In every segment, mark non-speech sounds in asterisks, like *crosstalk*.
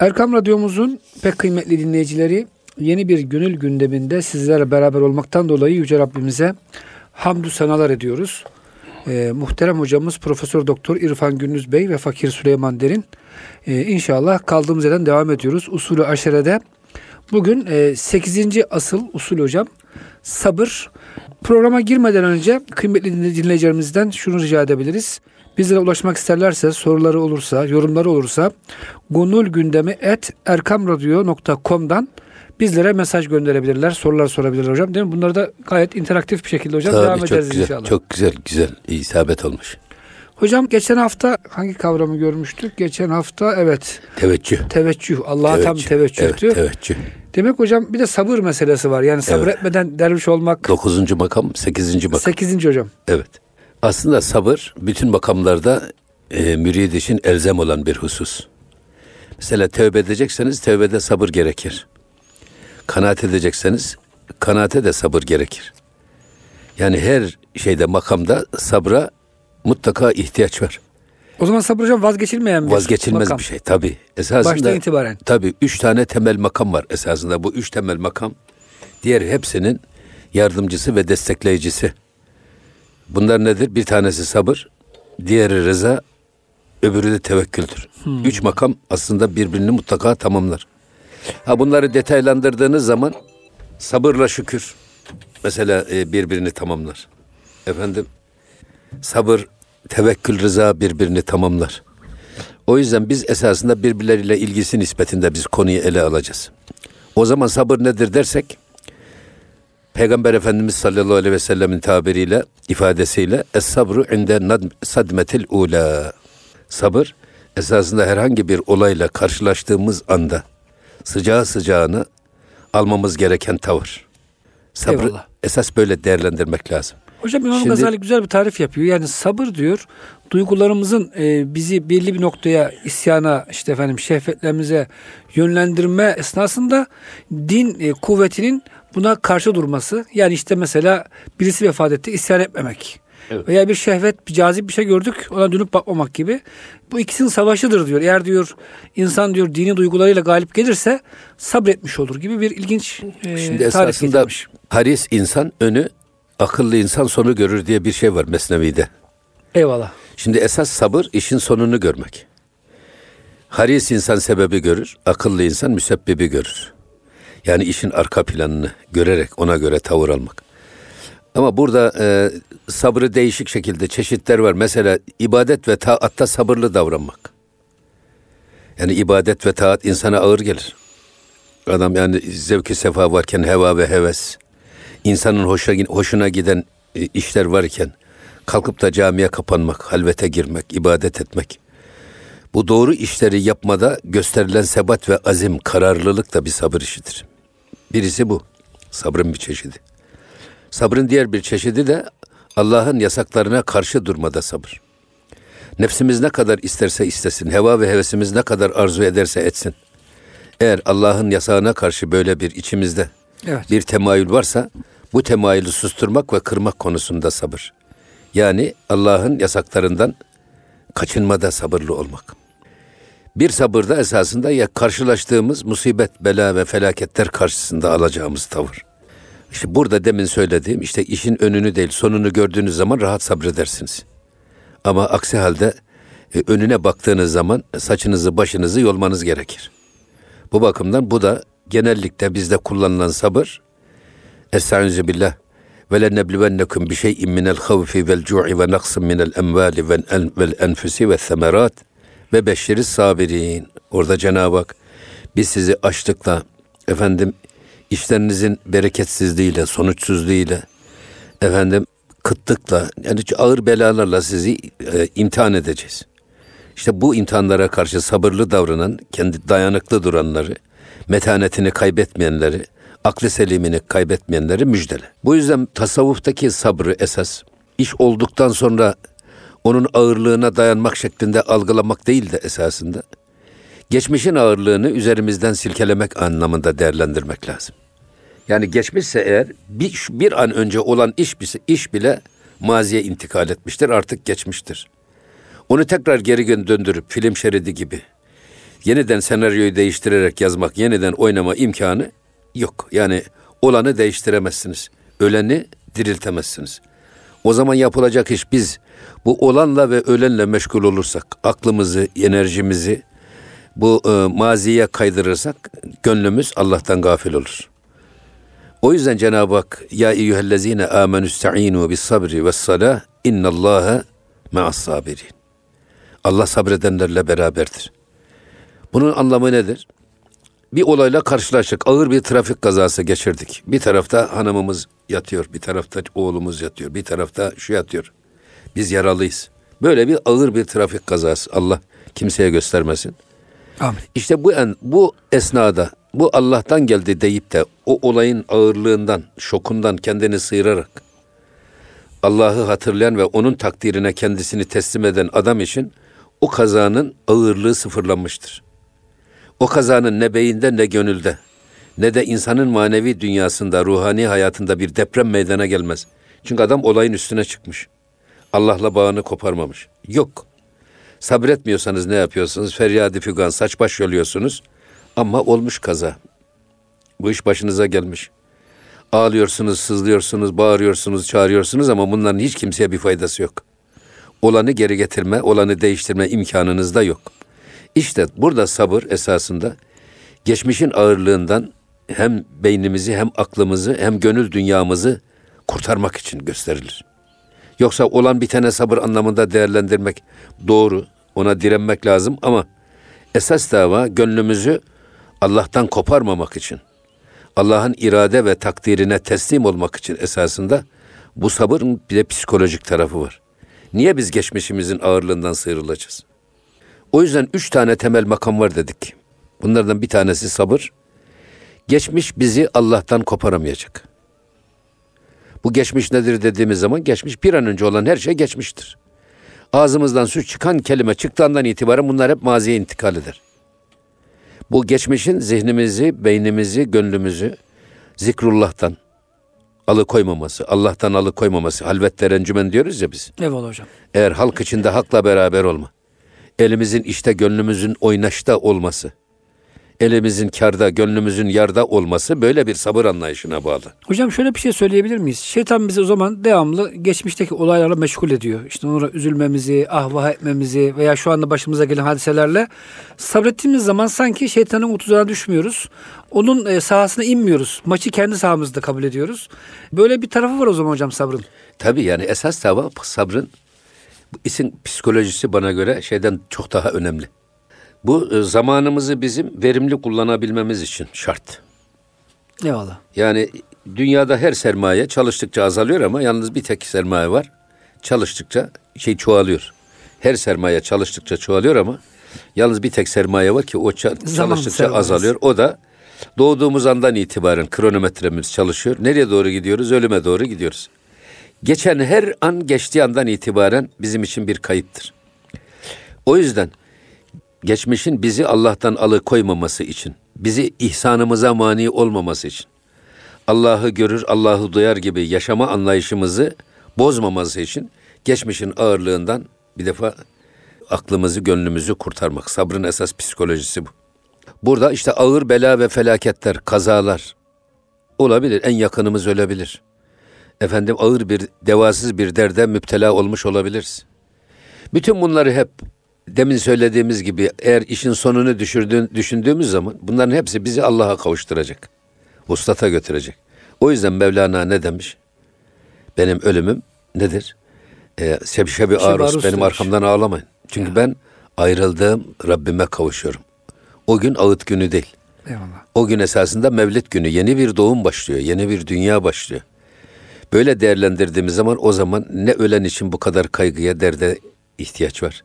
Erkam Radyomuzun pek kıymetli dinleyicileri yeni bir gönül gündeminde sizlerle beraber olmaktan dolayı Yüce Rabbimize hamdü senalar ediyoruz. Ee, muhterem hocamız Profesör Doktor İrfan Gündüz Bey ve Fakir Süleyman Derin ee, inşallah kaldığımız yerden devam ediyoruz. Usulü aşerede bugün e, 8. asıl usul hocam sabır. Programa girmeden önce kıymetli dinleyicilerimizden şunu rica edebiliriz. Bizlere ulaşmak isterlerse, soruları olursa, yorumları olursa gonul gündemi et erkamradyo.com'dan bizlere mesaj gönderebilirler, sorular sorabilirler hocam. Değil mi? Bunları da gayet interaktif bir şekilde hocam Tabii, devam çok ederiz güzel, inşallah. Çok güzel, güzel. isabet olmuş. Hocam geçen hafta hangi kavramı görmüştük? Geçen hafta evet Teveccüh. teveccüh. Allah'a tam teveccühtü. Evet, teveccüh. Demek hocam bir de sabır meselesi var. Yani sabretmeden derviş olmak. Dokuzuncu makam, sekizinci makam. Sekizinci hocam. Evet. Aslında sabır bütün makamlarda e, mürid için elzem olan bir husus. Mesela tövbe edecekseniz tövbede sabır gerekir. Kanaat edecekseniz kanaate de sabır gerekir. Yani her şeyde makamda sabra mutlaka ihtiyaç var. O zaman sabır hocam vazgeçilmeyen bir Vazgeçilmez makam. bir şey tabi. Esasında Baştan itibaren. Tabi üç tane temel makam var esasında. Bu üç temel makam diğer hepsinin yardımcısı ve destekleyicisi. Bunlar nedir? Bir tanesi sabır, diğeri rıza, öbürü de tevekküldür. Hmm. Üç makam aslında birbirini mutlaka tamamlar. Ha bunları detaylandırdığınız zaman sabırla şükür mesela e, birbirini tamamlar. Efendim sabır, tevekkül, rıza birbirini tamamlar. O yüzden biz esasında birbirleriyle ilgisi nispetinde biz konuyu ele alacağız. O zaman sabır nedir dersek, Peygamber Efendimiz sallallahu aleyhi ve sellemin tabiriyle, ifadesiyle Es-sabru inde nad- sadmetil ula. Sabır, esasında herhangi bir olayla karşılaştığımız anda sıcağı sıcağına almamız gereken tavır. Sabrı Eyvallah. esas böyle değerlendirmek lazım. Hocam İmam Şimdi- Gazali güzel bir tarif yapıyor. Yani sabır diyor duygularımızın e, bizi belli bir noktaya isyana işte efendim şehvetlerimize yönlendirme esnasında din e, kuvvetinin buna karşı durması. Yani işte mesela birisi vefat etti isyan etmemek. Evet. Veya bir şehvet, bir cazip bir şey gördük ona dönüp bakmamak gibi. Bu ikisinin savaşıdır diyor. Eğer diyor insan diyor dini duygularıyla galip gelirse sabretmiş olur gibi bir ilginç e, Şimdi esasında getirmiş. haris insan önü, akıllı insan sonu görür diye bir şey var Mesnevi'de. Eyvallah. Şimdi esas sabır işin sonunu görmek. Haris insan sebebi görür, akıllı insan müsebbibi görür. Yani işin arka planını görerek ona göre tavır almak. Ama burada e, sabrı değişik şekilde çeşitler var. Mesela ibadet ve taatta sabırlı davranmak. Yani ibadet ve taat insana ağır gelir. Adam yani zevki sefa varken heva ve heves, insanın hoşuna, hoşuna giden e, işler varken kalkıp da camiye kapanmak, halvete girmek, ibadet etmek. Bu doğru işleri yapmada gösterilen sebat ve azim, kararlılık da bir sabır işidir. Birisi bu. Sabrın bir çeşidi. Sabrın diğer bir çeşidi de Allah'ın yasaklarına karşı durmada sabır. Nefsimiz ne kadar isterse istesin, heva ve hevesimiz ne kadar arzu ederse etsin. Eğer Allah'ın yasağına karşı böyle bir içimizde Evet. bir temayül varsa bu temayülü susturmak ve kırmak konusunda sabır. Yani Allah'ın yasaklarından kaçınmada sabırlı olmak. Bir sabırda esasında ya karşılaştığımız musibet, bela ve felaketler karşısında alacağımız tavır. İşte burada demin söylediğim işte işin önünü değil sonunu gördüğünüz zaman rahat sabredersiniz. Ama aksi halde e, önüne baktığınız zaman saçınızı başınızı yolmanız gerekir. Bu bakımdan bu da genellikle bizde kullanılan sabır. Estaizu billah ve lenebluvennekum bi şey'in minel havfi vel cu'i ve naqsin minel emvali vel enfusi ve semerat ve beşşiri sabirin. Orada Cenab-ı Hak biz sizi açlıkla efendim işlerinizin bereketsizliğiyle, sonuçsuzluğuyla efendim kıtlıkla yani ağır belalarla sizi e, imtihan edeceğiz. İşte bu imtihanlara karşı sabırlı davranan, kendi dayanıklı duranları, metanetini kaybetmeyenleri, aklı selimini kaybetmeyenleri müjdele. Bu yüzden tasavvuftaki sabrı esas, iş olduktan sonra onun ağırlığına dayanmak şeklinde algılamak değil de esasında, geçmişin ağırlığını üzerimizden silkelemek anlamında değerlendirmek lazım. Yani geçmişse eğer bir, bir an önce olan iş, iş bile maziye intikal etmiştir, artık geçmiştir. Onu tekrar geri döndürüp film şeridi gibi Yeniden senaryoyu değiştirerek yazmak, yeniden oynama imkanı yok. Yani olanı değiştiremezsiniz. Öleni diriltemezsiniz. O zaman yapılacak iş biz bu olanla ve ölenle meşgul olursak, aklımızı, enerjimizi bu e, maziye kaydırırsak gönlümüz Allah'tan gafil olur. O yüzden Cenab-ı Hak ya eyyühellezine amenü sta'inu bis sabri ve salah innallaha ma'as sabirin. Allah sabredenlerle beraberdir. Bunun anlamı nedir? Bir olayla karşılaştık. Ağır bir trafik kazası geçirdik. Bir tarafta hanımımız yatıyor, bir tarafta oğlumuz yatıyor, bir tarafta şu yatıyor. Biz yaralıyız. Böyle bir ağır bir trafik kazası. Allah kimseye göstermesin. Amin. İşte bu en, bu esnada bu Allah'tan geldi deyip de o olayın ağırlığından, şokundan kendini sıyırarak Allah'ı hatırlayan ve onun takdirine kendisini teslim eden adam için o kazanın ağırlığı sıfırlanmıştır. O kazanın ne beyinde ne gönülde ne de insanın manevi dünyasında, ruhani hayatında bir deprem meydana gelmez. Çünkü adam olayın üstüne çıkmış. Allah'la bağını koparmamış. Yok. Sabretmiyorsanız ne yapıyorsunuz? Feryadi fügan, saç baş yoluyorsunuz. Ama olmuş kaza. Bu iş başınıza gelmiş. Ağlıyorsunuz, sızlıyorsunuz, bağırıyorsunuz, çağırıyorsunuz ama bunların hiç kimseye bir faydası yok. Olanı geri getirme, olanı değiştirme imkanınız da yok. İşte burada sabır esasında geçmişin ağırlığından hem beynimizi hem aklımızı hem gönül dünyamızı kurtarmak için gösterilir. Yoksa olan bitene sabır anlamında değerlendirmek doğru. Ona direnmek lazım ama esas dava gönlümüzü Allah'tan koparmamak için. Allah'ın irade ve takdirine teslim olmak için esasında bu sabırın bir de psikolojik tarafı var. Niye biz geçmişimizin ağırlığından sıyrılacağız? O yüzden üç tane temel makam var dedik. Bunlardan bir tanesi sabır. Geçmiş bizi Allah'tan koparamayacak. Bu geçmiş nedir dediğimiz zaman geçmiş bir an önce olan her şey geçmiştir. Ağzımızdan su çıkan kelime çıktığından itibaren bunlar hep maziye intikal eder. Bu geçmişin zihnimizi, beynimizi, gönlümüzü zikrullah'tan alıkoymaması, Allah'tan alıkoymaması, halvette rencümen diyoruz ya biz. Eyvallah hocam. Eğer halk içinde hakla beraber olma, elimizin işte gönlümüzün oynaşta olması, elimizin karda, gönlümüzün yarda olması böyle bir sabır anlayışına bağlı. Hocam şöyle bir şey söyleyebilir miyiz? Şeytan bizi o zaman devamlı geçmişteki olaylarla meşgul ediyor. İşte onlara üzülmemizi, ahvah etmemizi veya şu anda başımıza gelen hadiselerle sabrettiğimiz zaman sanki şeytanın utuzağına düşmüyoruz. Onun e, sahasına inmiyoruz. Maçı kendi sahamızda kabul ediyoruz. Böyle bir tarafı var o zaman hocam sabrın. Tabii yani esas tava sabrın isim psikolojisi bana göre şeyden çok daha önemli. Bu e, zamanımızı bizim verimli kullanabilmemiz için şart. Eyvallah. Yani dünyada her sermaye çalıştıkça azalıyor ama yalnız bir tek sermaye var. Çalıştıkça şey çoğalıyor. Her sermaye çalıştıkça çoğalıyor ama yalnız bir tek sermaye var ki o ça- çalıştıkça sermayesi. azalıyor. O da doğduğumuz andan itibaren kronometremiz çalışıyor. Nereye doğru gidiyoruz? Ölüme doğru gidiyoruz. Geçen her an geçtiği andan itibaren bizim için bir kayıptır. O yüzden geçmişin bizi Allah'tan alıkoymaması için, bizi ihsanımıza mani olmaması için, Allah'ı görür, Allah'ı duyar gibi yaşama anlayışımızı bozmaması için geçmişin ağırlığından bir defa aklımızı, gönlümüzü kurtarmak. Sabrın esas psikolojisi bu. Burada işte ağır bela ve felaketler, kazalar olabilir. En yakınımız ölebilir. Efendim ağır bir, devasız bir derde müptela olmuş olabiliriz. Bütün bunları hep demin söylediğimiz gibi eğer işin sonunu düşürdüğün, düşündüğümüz zaman bunların hepsi bizi Allah'a kavuşturacak. Vuslata götürecek. O yüzden Mevlana ne demiş? Benim ölümüm nedir? Ee, Sebşebi Arus, Arus benim demiş. arkamdan ağlamayın. Çünkü ben ayrıldığım Rabbime kavuşuyorum. O gün ağıt günü değil. Eyvallah. O gün esasında Mevlid günü. Yeni bir doğum başlıyor. Yeni bir dünya başlıyor. Böyle değerlendirdiğimiz zaman o zaman ne ölen için bu kadar kaygıya, derde ihtiyaç var.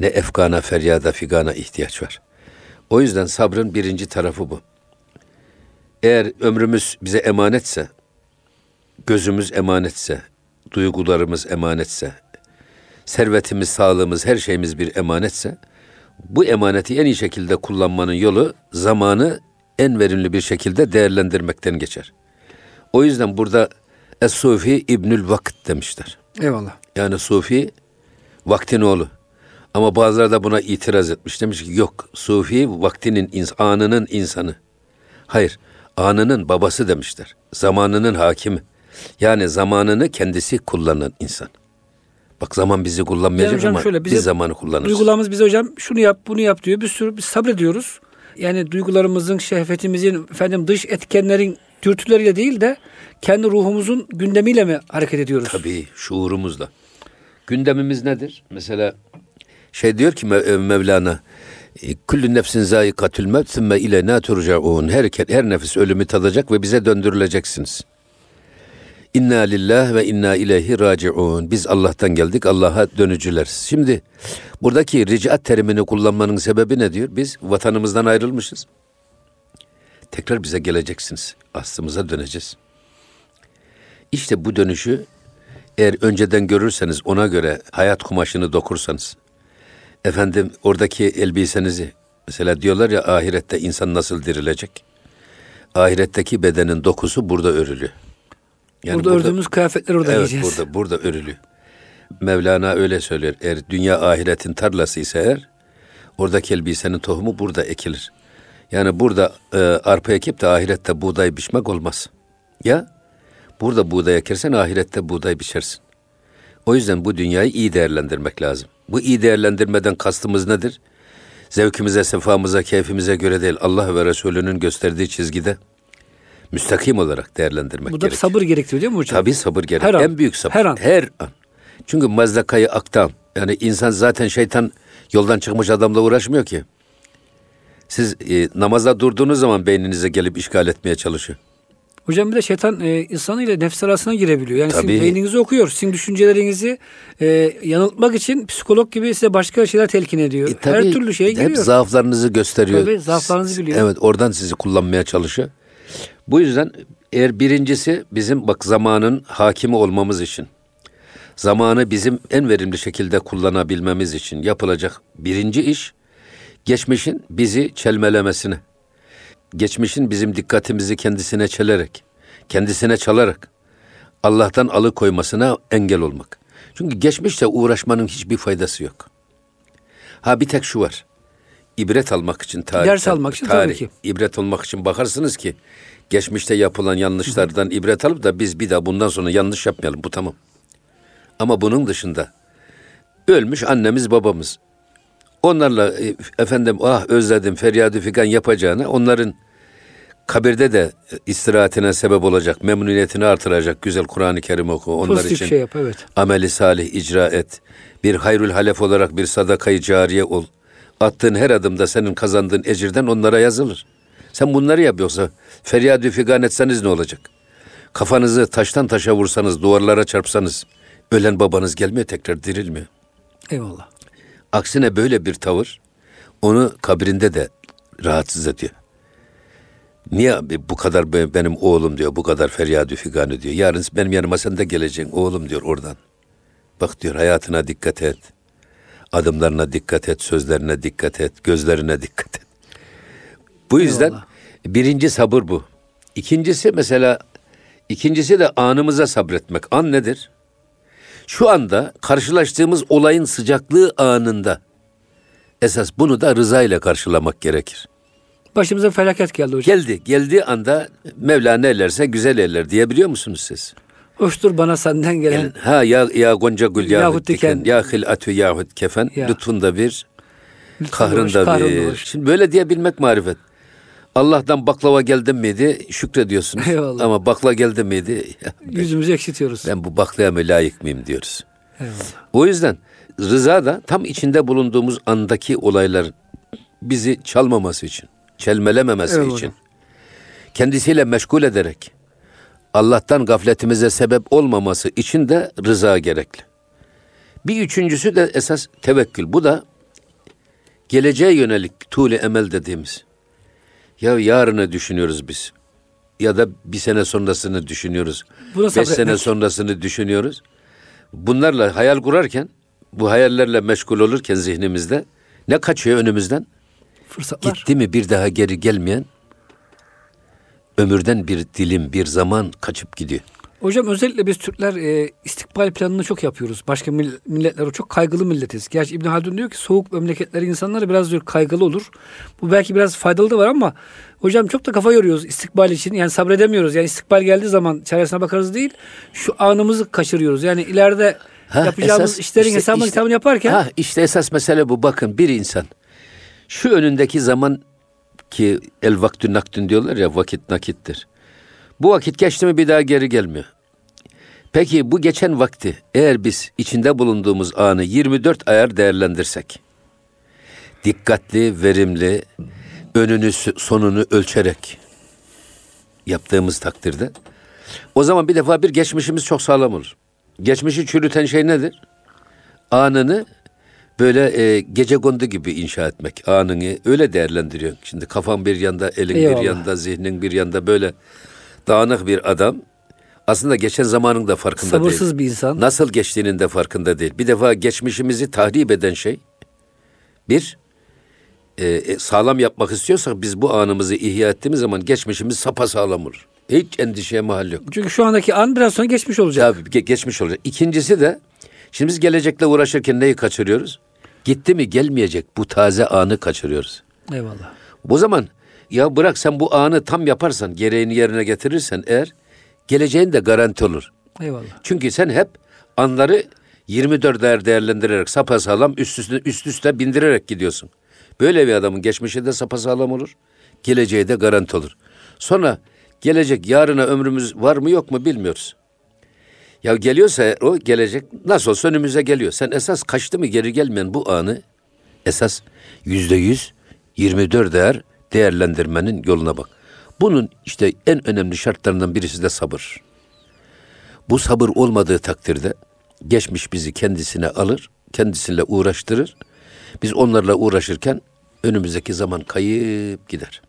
Ne efkana, feryada, figana ihtiyaç var. O yüzden sabrın birinci tarafı bu. Eğer ömrümüz bize emanetse, gözümüz emanetse, duygularımız emanetse, servetimiz, sağlığımız, her şeyimiz bir emanetse, bu emaneti en iyi şekilde kullanmanın yolu zamanı en verimli bir şekilde değerlendirmekten geçer. O yüzden burada Es-Sufi İbnül Vakit demişler. Eyvallah. Yani Sufi vaktin oğlu. Ama bazıları da buna itiraz etmiş. Demiş ki yok sufi vaktinin ins- anının insanı. Hayır anının babası demişler. Zamanının hakimi. Yani zamanını kendisi kullanan insan. Bak zaman bizi kullanmayacak Yani hocam ama şöyle, bize biz zamanı kullanırız. Duygularımız bize hocam şunu yap bunu yap diyor. Bir sürü biz sabrediyoruz. Yani duygularımızın, şehvetimizin, efendim dış etkenlerin dürtüleriyle değil de kendi ruhumuzun gündemiyle mi hareket ediyoruz? Tabii şuurumuzla. Gündemimiz nedir? Mesela şey diyor ki Mev- Mevlana e, Kullu nefsin zayikatül mevt sümme ilena turcaun. Her, her nefis ölümü tadacak ve bize döndürüleceksiniz. İnna lillah ve inna ileyhi raciun. Biz Allah'tan geldik, Allah'a dönücüleriz. Şimdi buradaki ricat terimini kullanmanın sebebi ne diyor? Biz vatanımızdan ayrılmışız. Tekrar bize geleceksiniz. Aslımıza döneceğiz. İşte bu dönüşü eğer önceden görürseniz ona göre hayat kumaşını dokursanız efendim oradaki elbisenizi mesela diyorlar ya ahirette insan nasıl dirilecek? Ahiretteki bedenin dokusu burada örülü. burada, ördüğümüz kıyafetleri orada evet, giyeceğiz. burada burada örülü. Mevlana öyle söylüyor. Eğer dünya ahiretin tarlası ise eğer oradaki elbisenin tohumu burada ekilir. Yani burada e, arpa ekip de ahirette buğday biçmek olmaz. Ya burada buğday ekersen ahirette buğday biçersin. O yüzden bu dünyayı iyi değerlendirmek lazım. Bu iyi değerlendirmeden kastımız nedir? Zevkimize, sefamıza, keyfimize göre değil Allah ve Resulünün gösterdiği çizgide müstakim olarak değerlendirmek Bu da bir gerekiyor. sabır gerektiriyor değil mi hocam? Tabii sabır gerek. Her an. En büyük sabır. Her an. Her an. Çünkü mazdakayı aktan. Yani insan zaten şeytan yoldan çıkmış adamla uğraşmıyor ki. Siz e, namazda durduğunuz zaman beyninize gelip işgal etmeye çalışıyor. Hocam bir de şeytan e, insan ile nefs arasına girebiliyor. Yani Tabii. sizin beyninizi okuyor. Sizin düşüncelerinizi e, yanıltmak için psikolog gibi size başka şeyler telkin ediyor. E, tabii Her türlü şeye Hep giriyor. zaaflarınızı gösteriyor. Tabii, zaaflarınızı biliyor. Evet oradan sizi kullanmaya çalışıyor. Bu yüzden eğer birincisi bizim bak zamanın hakimi olmamız için, zamanı bizim en verimli şekilde kullanabilmemiz için yapılacak birinci iş, geçmişin bizi çelmelemesine, geçmişin bizim dikkatimizi kendisine çelerek, kendisine çalarak Allah'tan alıkoymasına engel olmak. Çünkü geçmişle uğraşmanın hiçbir faydası yok. Ha bir tek şu var. İbret almak için tarih. Ders almak için tabii ki. İbret olmak için bakarsınız ki geçmişte yapılan yanlışlardan ibret alıp da biz bir daha bundan sonra yanlış yapmayalım. Bu tamam. Ama bunun dışında ölmüş annemiz babamız. Onlarla e, efendim ah özledim feryadı figan yapacağına onların kabirde de istirahatine sebep olacak, memnuniyetini artıracak güzel Kur'an-ı Kerim oku. Onlar Pozitif için şey yap evet. ameli salih icra et. Bir hayrül halef olarak bir sadakayı cariye ol. Attığın her adımda senin kazandığın ecirden onlara yazılır. Sen bunları yap yoksa feryadü figan etseniz ne olacak? Kafanızı taştan taşa vursanız, duvarlara çarpsanız ölen babanız gelmiyor tekrar dirilmiyor. Eyvallah. Aksine böyle bir tavır onu kabrinde de rahatsız ediyor. Niye bu kadar be- benim oğlum diyor, bu kadar feryadü figanı diyor. Yarın benim yanıma sen de geleceksin oğlum diyor oradan. Bak diyor hayatına dikkat et. Adımlarına dikkat et, sözlerine dikkat et, gözlerine dikkat et. Bu yüzden Eyvallah. birinci sabır bu. İkincisi mesela, ikincisi de anımıza sabretmek. An nedir? Şu anda karşılaştığımız olayın sıcaklığı anında. Esas bunu da rıza ile karşılamak gerekir. Başımıza felaket geldi hocam. Geldi, geldiği anda Mevla ne ellerse güzel eller diyebiliyor musunuz siz? Hoştur bana senden gelen. Yani, ha ya ya gonca gül Yahut yahut diken, diken. ya hilatü yahut kefen, Ya. lütfunda bir, Lütfun hoş, kahrında bir. Şimdi böyle diyebilmek marifet. Allah'tan baklava geldi miydi şükrediyorsunuz. Eyvallah. Ama bakla geldi miydi Yüzümüzü ekşitiyoruz. ben bu baklaya mı layık mıyım diyoruz. Eyvallah. O yüzden rıza da tam içinde bulunduğumuz andaki olaylar bizi çalmaması için, çelmelememesi Evet için, kendisiyle meşgul ederek Allah'tan gafletimize sebep olmaması için de rıza gerekli. Bir üçüncüsü de esas tevekkül. Bu da geleceğe yönelik tuğle emel dediğimiz. Ya yarını düşünüyoruz biz. Ya da bir sene sonrasını düşünüyoruz. Buna Beş sabretmek. sene sonrasını düşünüyoruz. Bunlarla hayal kurarken, bu hayallerle meşgul olurken zihnimizde ne kaçıyor önümüzden? Fırsatlar. Gitti mi bir daha geri gelmeyen ömürden bir dilim, bir zaman kaçıp gidiyor. Hocam özellikle biz Türkler e, istikbal planını çok yapıyoruz. Başka mill- milletler o çok kaygılı milletiz. Gerçi İbn Haldun diyor ki soğuk memleketlerin insanları biraz diyor kaygılı olur. Bu belki biraz faydalı da var ama hocam çok da kafa yoruyoruz istikbal için. Yani sabredemiyoruz. Yani istikbal geldiği zaman çaresine bakarız değil. Şu anımızı kaçırıyoruz. Yani ileride Ha, yapacağımız esas işlerin işte- hesabını işte- kitabını yaparken Ha işte esas mesele bu. Bakın bir insan şu önündeki zaman ki el vaktü naktün diyorlar ya vakit nakittir. Bu vakit geçti mi bir daha geri gelmiyor. Peki bu geçen vakti eğer biz içinde bulunduğumuz anı 24 ayar değerlendirsek, dikkatli, verimli, önünü sonunu ölçerek yaptığımız takdirde o zaman bir defa bir geçmişimiz çok sağlam olur. Geçmişi çürüten şey nedir? Anını böyle e, gece kondu gibi inşa etmek. Anını öyle değerlendiriyor. Şimdi kafan bir yanda, elin Eyvallah. bir yanda, zihnin bir yanda böyle dağınık bir adam. Aslında geçen zamanın da farkında değil. sabırsız bir insan. Nasıl geçtiğinin de farkında değil. Bir defa geçmişimizi tahrip eden şey bir e, e, sağlam yapmak istiyorsak biz bu anımızı ihya ettiğimiz zaman geçmişimiz sapasağlam olur. Hiç endişeye mahal yok. Çünkü şu andaki an biraz sonra geçmiş olacak. Tabii ge- geçmiş olacak. İkincisi de şimdi biz gelecekle uğraşırken neyi kaçırıyoruz? Gitti mi gelmeyecek bu taze anı kaçırıyoruz. Eyvallah. O zaman ya bırak sen bu anı tam yaparsan, gereğini yerine getirirsen eğer geleceğin de garanti olur. Eyvallah. Çünkü sen hep anları 24 değer değerlendirerek sapasağlam üst üste, üst üste bindirerek gidiyorsun. Böyle bir adamın geçmişi de sapasağlam olur, geleceği de garanti olur. Sonra gelecek yarına ömrümüz var mı yok mu bilmiyoruz. Ya geliyorsa o gelecek nasıl olsa önümüze geliyor. Sen esas kaçtı mı geri gelmeyen bu anı esas yüzde yüz 24 değer değerlendirmenin yoluna bak. Bunun işte en önemli şartlarından birisi de sabır. Bu sabır olmadığı takdirde geçmiş bizi kendisine alır, kendisiyle uğraştırır. Biz onlarla uğraşırken önümüzdeki zaman kayıp gider.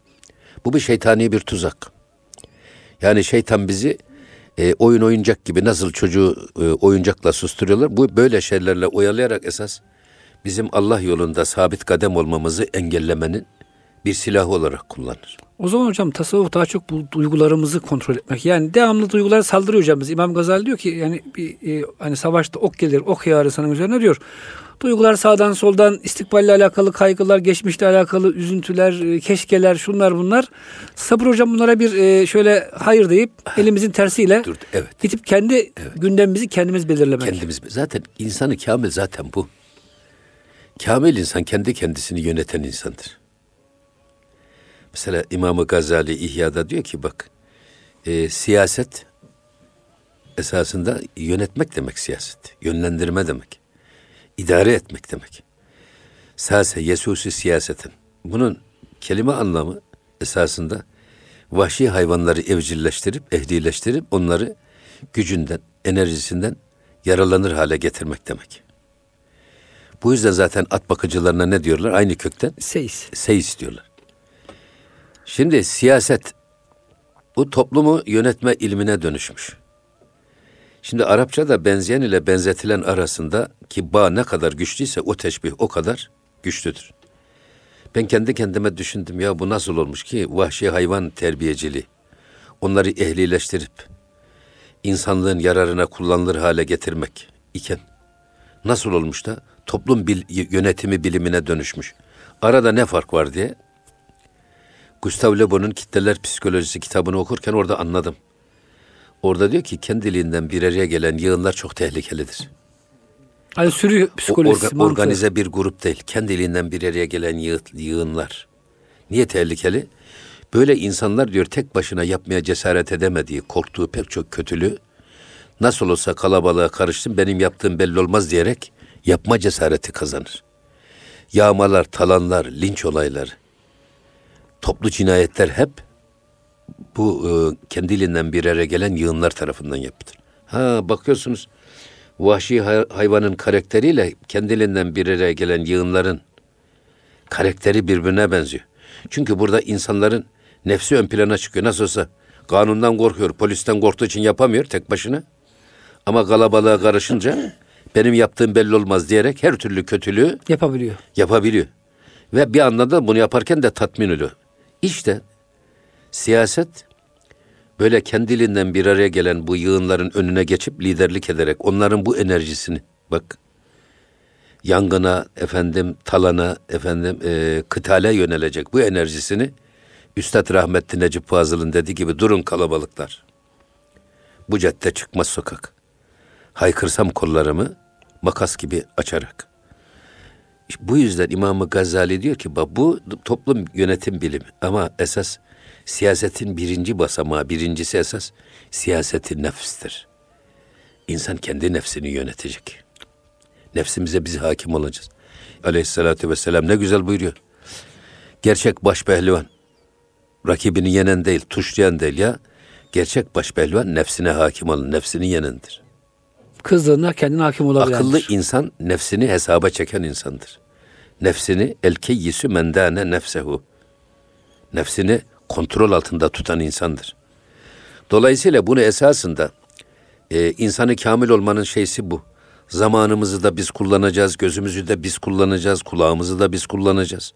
Bu bir şeytani bir tuzak. Yani şeytan bizi e, oyun oyuncak gibi nasıl çocuğu e, oyuncakla susturuyorlar. Bu böyle şeylerle oyalayarak esas bizim Allah yolunda sabit kadem olmamızı engellemenin bir silahı olarak kullanır. O zaman hocam tasavvuf daha çok bu duygularımızı kontrol etmek. Yani devamlı duygulara saldırıyor hocam. Biz İmam Gazali diyor ki yani bir e, hani savaşta ok gelir, ok yağarı sana üzerine diyor. Duygular sağdan soldan istikballe alakalı kaygılar, geçmişle alakalı üzüntüler, e, keşkeler, şunlar bunlar. Sabır hocam bunlara bir e, şöyle hayır deyip elimizin tersiyle Dur, evet. gidip kendi gündemimizi kendimiz belirlemek. Kendimiz zaten insanı kamil zaten bu. Kamil insan kendi kendisini yöneten insandır. Mesela İmam-ı Gazali İhya'da diyor ki bak e, siyaset esasında yönetmek demek siyaset. Yönlendirme demek. idare etmek demek. Sase yesusi siyasetin. Bunun kelime anlamı esasında vahşi hayvanları evcilleştirip, ehlileştirip onları gücünden, enerjisinden yaralanır hale getirmek demek. Bu yüzden zaten at bakıcılarına ne diyorlar? Aynı kökten Seyiz. seis diyorlar. Şimdi siyaset bu toplumu yönetme ilmine dönüşmüş. Şimdi Arapçada benzeyen ile benzetilen arasında ki bağ ne kadar güçlüyse o teşbih o kadar güçlüdür. Ben kendi kendime düşündüm ya bu nasıl olmuş ki vahşi hayvan terbiyeciliği. Onları ehlileştirip insanlığın yararına kullanılır hale getirmek iken nasıl olmuş da toplum bil, yönetimi bilimine dönüşmüş. Arada ne fark var diye Gustav Le Bon'un Kitleler Psikolojisi kitabını okurken orada anladım. Orada diyor ki kendiliğinden bir araya gelen yığınlar çok tehlikelidir. Hani sürü O psikolojisi, orga- organize bir grup değil. Kendiliğinden bir araya gelen yığ- yığınlar. Niye tehlikeli? Böyle insanlar diyor tek başına yapmaya cesaret edemediği, korktuğu pek çok kötülüğü nasıl olsa kalabalığa karıştım benim yaptığım belli olmaz diyerek yapma cesareti kazanır. Yağmalar, talanlar, linç olayları, toplu cinayetler hep bu e, kendiliğinden bir araya gelen yığınlar tarafından yapılır. Ha bakıyorsunuz vahşi hay- hayvanın karakteriyle kendiliğinden bir araya gelen yığınların karakteri birbirine benziyor. Çünkü burada insanların nefsi ön plana çıkıyor. Nasıl olsa kanundan korkuyor, polisten korktuğu için yapamıyor tek başına. Ama kalabalığa karışınca benim yaptığım belli olmaz diyerek her türlü kötülüğü yapabiliyor. yapabiliyor. Ve bir anda da bunu yaparken de tatmin oluyor. İşte siyaset böyle kendiliğinden bir araya gelen bu yığınların önüne geçip liderlik ederek onların bu enerjisini bak yangına efendim talana efendim e, kıtale yönelecek bu enerjisini Üstad rahmetli Necip Fazıl'ın dediği gibi durun kalabalıklar. Bu cadde çıkmaz sokak. Haykırsam kollarımı makas gibi açarak. Bu yüzden İmam Gazali diyor ki bu toplum yönetim bilimi ama esas siyasetin birinci basamağı, birincisi esas siyasetin nefstir. İnsan kendi nefsini yönetecek. Nefsimize biz hakim olacağız. Aleyhissalatü vesselam ne güzel buyuruyor. Gerçek baş pehlivan, rakibini yenen değil, tuşlayan değil ya. Gerçek baş pehlivan nefsine hakim olan, nefsini yenendir. Kızdığında kendine hakim olabilendir. Akıllı insan nefsini hesaba çeken insandır. Nefsini el keyyisü mendane nefsehu. Nefsini kontrol altında tutan insandır. Dolayısıyla bunu esasında e, insanı kamil olmanın şeysi bu. Zamanımızı da biz kullanacağız, gözümüzü de biz kullanacağız, kulağımızı da biz kullanacağız.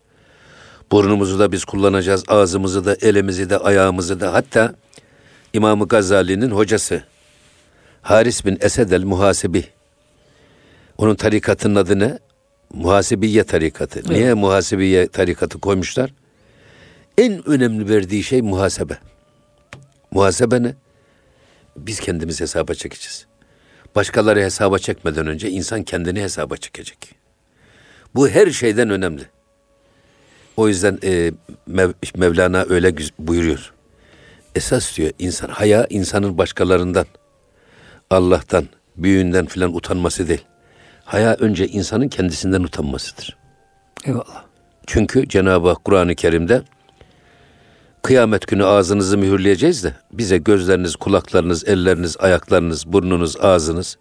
Burnumuzu da biz kullanacağız, ağzımızı da, elimizi de, ayağımızı da. Hatta İmam Gazali'nin hocası Haris bin Esed el Muhasebi. Onun tarikatının adı ne? Muhasebiye tarikatı. Evet. Niye muhasebiye tarikatı koymuşlar? En önemli verdiği şey muhasebe. Muhasebe ne? Biz kendimiz hesaba çekeceğiz. Başkaları hesaba çekmeden önce insan kendini hesaba çekecek. Bu her şeyden önemli. O yüzden e, Mev, Mevlana öyle buyuruyor. Esas diyor insan haya insanın başkalarından, Allah'tan, büyüğünden filan utanması değil. Haya önce insanın kendisinden utanmasıdır. Eyvallah. Çünkü Cenab-ı Hak Kur'an-ı Kerim'de kıyamet günü ağzınızı mühürleyeceğiz de bize gözleriniz, kulaklarınız, elleriniz, ayaklarınız, burnunuz, ağzınız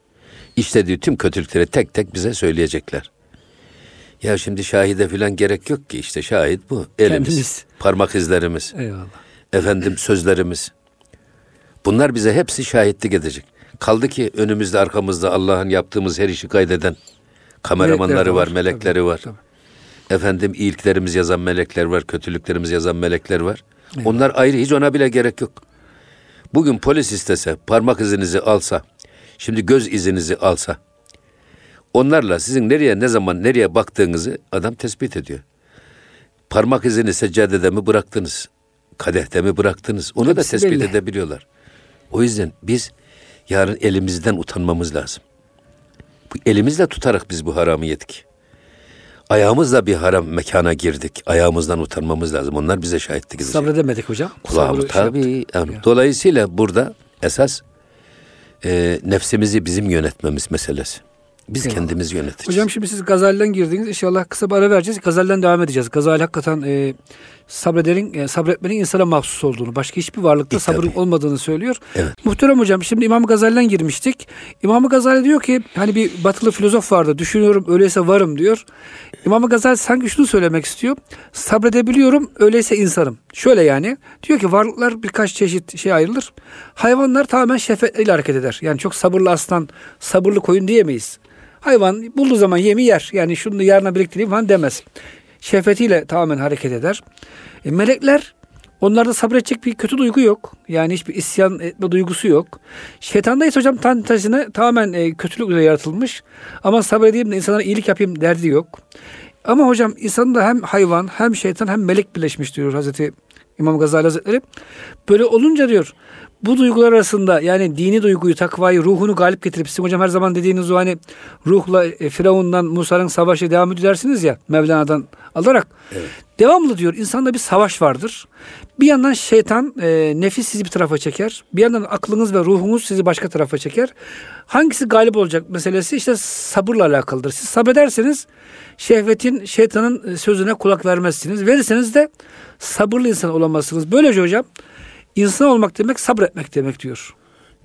işlediği tüm kötülükleri tek tek bize söyleyecekler. Ya şimdi şahide filan gerek yok ki işte şahit bu. Elimiz, Kendimiz. parmak izlerimiz. Eyvallah. Efendim sözlerimiz. Bunlar bize hepsi şahitlik edecek. Kaldı ki önümüzde arkamızda Allah'ın yaptığımız her işi kaydeden kameramanları melekler var, var, melekleri tabii, var. Tabii. Efendim iyiliklerimiz yazan melekler var, kötülüklerimiz yazan melekler var. Evet. Onlar ayrı hiç ona bile gerek yok. Bugün polis istese, parmak izinizi alsa, şimdi göz izinizi alsa, onlarla sizin nereye ne zaman nereye baktığınızı adam tespit ediyor. Parmak izini seccadede mi bıraktınız? Kadehte mi bıraktınız? Onu Hepsi da tespit belli. edebiliyorlar. O yüzden biz yarın elimizden utanmamız lazım. Bu elimizle tutarak biz bu haramı yedik. Ayağımızla bir haram mekana girdik. Ayağımızdan utanmamız lazım. Onlar bize şahitlik edecek. Sabredemedik hocam. Kulağımız tabii. Şey yani, dolayısıyla burada esas e, nefsimizi bizim yönetmemiz meselesi. Biz Eyvallah. kendimiz yöneteceğiz. Hocam şimdi siz Gazali'den girdiniz. İnşallah kısa bir ara vereceğiz. Gazali'den devam edeceğiz. Gazali hakikaten e, sabrederin, e, sabretmenin insana mahsus olduğunu, başka hiçbir varlıkta İlk sabrın olmadığını söylüyor. Evet. Muhterem hocam şimdi İmam Gazali'den girmiştik. İmam Gazali diyor ki hani bir batılı filozof vardı. Düşünüyorum öyleyse varım diyor. İmam Gazali sanki şunu söylemek istiyor. Sabredebiliyorum öyleyse insanım. Şöyle yani diyor ki varlıklar birkaç çeşit şey ayrılır. Hayvanlar tamamen şefkatle hareket eder. Yani çok sabırlı aslan, sabırlı koyun diyemeyiz. Hayvan bulduğu zaman yemi yer. Yani şunu yarına biriktireyim falan demez. Şehvetiyle tamamen hareket eder. E, melekler onlarda sabredecek bir kötü duygu yok. Yani hiçbir isyan etme duygusu yok. Şeytanda ise hocam tam tamamen e, kötülükle yaratılmış. Ama sabredeyim de insanlara iyilik yapayım derdi yok. Ama hocam insanda hem hayvan hem şeytan hem melek birleşmiş diyor Hazreti İmam Gazali Hazretleri. Böyle olunca diyor bu duygular arasında yani dini duyguyu, takvayı, ruhunu galip getirip sizin hocam her zaman dediğiniz o hani ruhla e, Firavun'dan Musa'nın savaşı devam edersiniz ya Mevlana'dan alarak. Evet. Devamlı diyor insanda bir savaş vardır. Bir yandan şeytan e, nefis sizi bir tarafa çeker. Bir yandan aklınız ve ruhunuz sizi başka tarafa çeker. Hangisi galip olacak meselesi işte sabırla alakalıdır. Siz sabrederseniz şehvetin, şeytanın e, sözüne kulak vermezsiniz. Verirseniz de sabırlı insan olamazsınız. Böylece hocam İnsan olmak demek sabretmek demek diyor.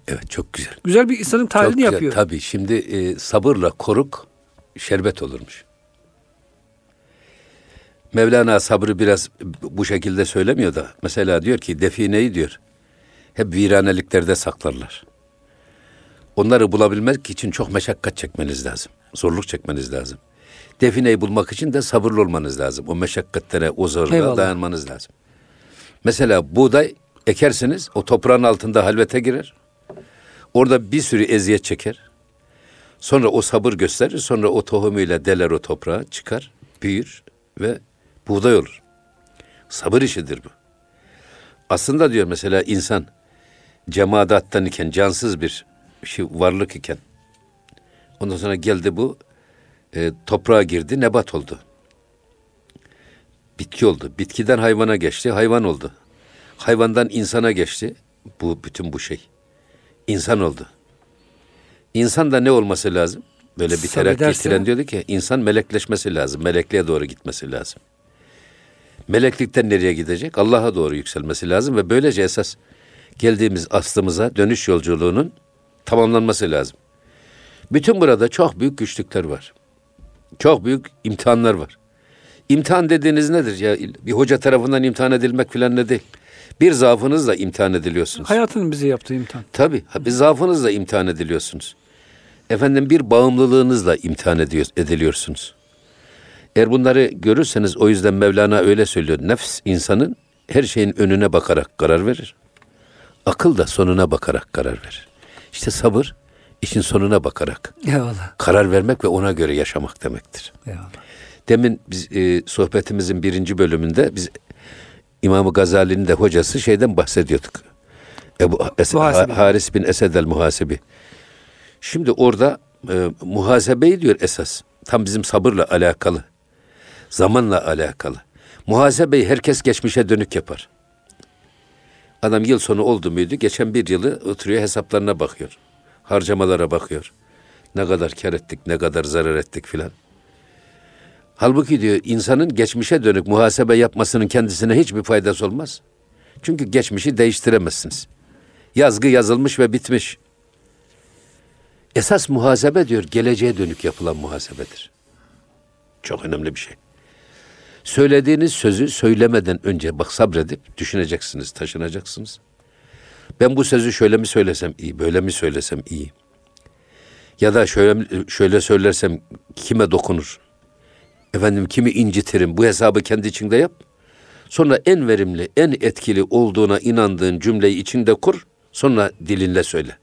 Evet çok güzel. Güzel bir insanın tahlilini yapıyor. Tabii şimdi e, sabırla koruk şerbet olurmuş. Mevlana sabrı biraz bu şekilde söylemiyor da. Mesela diyor ki defineyi diyor. Hep viraneliklerde saklarlar. Onları bulabilmek için çok meşakkat çekmeniz lazım. Zorluk çekmeniz lazım. Defineyi bulmak için de sabırlı olmanız lazım. O meşakkatlere, o zorluğa dayanmanız lazım. Mesela buğday Ekersiniz o toprağın altında halvete girer. Orada bir sürü eziyet çeker. Sonra o sabır gösterir. Sonra o tohumuyla deler o toprağa çıkar, büyür ve buğday olur. Sabır işidir bu. Aslında diyor mesela insan cemadattan iken, cansız bir şey, varlık iken ondan sonra geldi bu e, toprağa girdi, nebat oldu. Bitki oldu. Bitkiden hayvana geçti, hayvan oldu. Hayvandan insana geçti. Bu bütün bu şey. İnsan oldu. İnsan da ne olması lazım? Böyle bir terakki Sabrederse- diyordu ki insan melekleşmesi lazım. Melekliğe doğru gitmesi lazım. Meleklikten nereye gidecek? Allah'a doğru yükselmesi lazım ve böylece esas geldiğimiz aslımıza dönüş yolculuğunun tamamlanması lazım. Bütün burada çok büyük güçlükler var. Çok büyük imtihanlar var. İmtihan dediğiniz nedir ya? Bir hoca tarafından imtihan edilmek filan ne değil. Bir zaafınızla imtihan ediliyorsunuz. Hayatın bize yaptığı imtihan. Tabii. Bir zaafınızla imtihan ediliyorsunuz. Efendim bir bağımlılığınızla imtihan ediyor, ediliyorsunuz. Eğer bunları görürseniz o yüzden Mevlana öyle söylüyor. Nefs insanın her şeyin önüne bakarak karar verir. Akıl da sonuna bakarak karar verir. İşte sabır işin sonuna bakarak Eyvallah. karar vermek ve ona göre yaşamak demektir. Eyvallah. Demin biz e, sohbetimizin birinci bölümünde biz İmam Gazali'nin de hocası şeyden bahsediyorduk. Ebu Es-. Ha- Haris bin Esed el Muhasibi. Şimdi orada e, muhasebeyi diyor esas. Tam bizim sabırla alakalı. Zamanla alakalı. Muhasebeyi herkes geçmişe dönük yapar. Adam yıl sonu oldu muydu? Geçen bir yılı oturuyor hesaplarına bakıyor. Harcamalara bakıyor. Ne kadar kar ettik, ne kadar zarar ettik filan. Halbuki diyor insanın geçmişe dönük muhasebe yapmasının kendisine hiçbir faydası olmaz. Çünkü geçmişi değiştiremezsiniz. Yazgı yazılmış ve bitmiş. Esas muhasebe diyor geleceğe dönük yapılan muhasebedir. Çok önemli bir şey. Söylediğiniz sözü söylemeden önce bak sabredip düşüneceksiniz, taşınacaksınız. Ben bu sözü şöyle mi söylesem iyi, böyle mi söylesem iyi? Ya da şöyle şöyle söylersem kime dokunur? Efendim kimi incitirim? Bu hesabı kendi içinde yap. Sonra en verimli, en etkili olduğuna inandığın cümleyi içinde kur. Sonra dilinle söyle.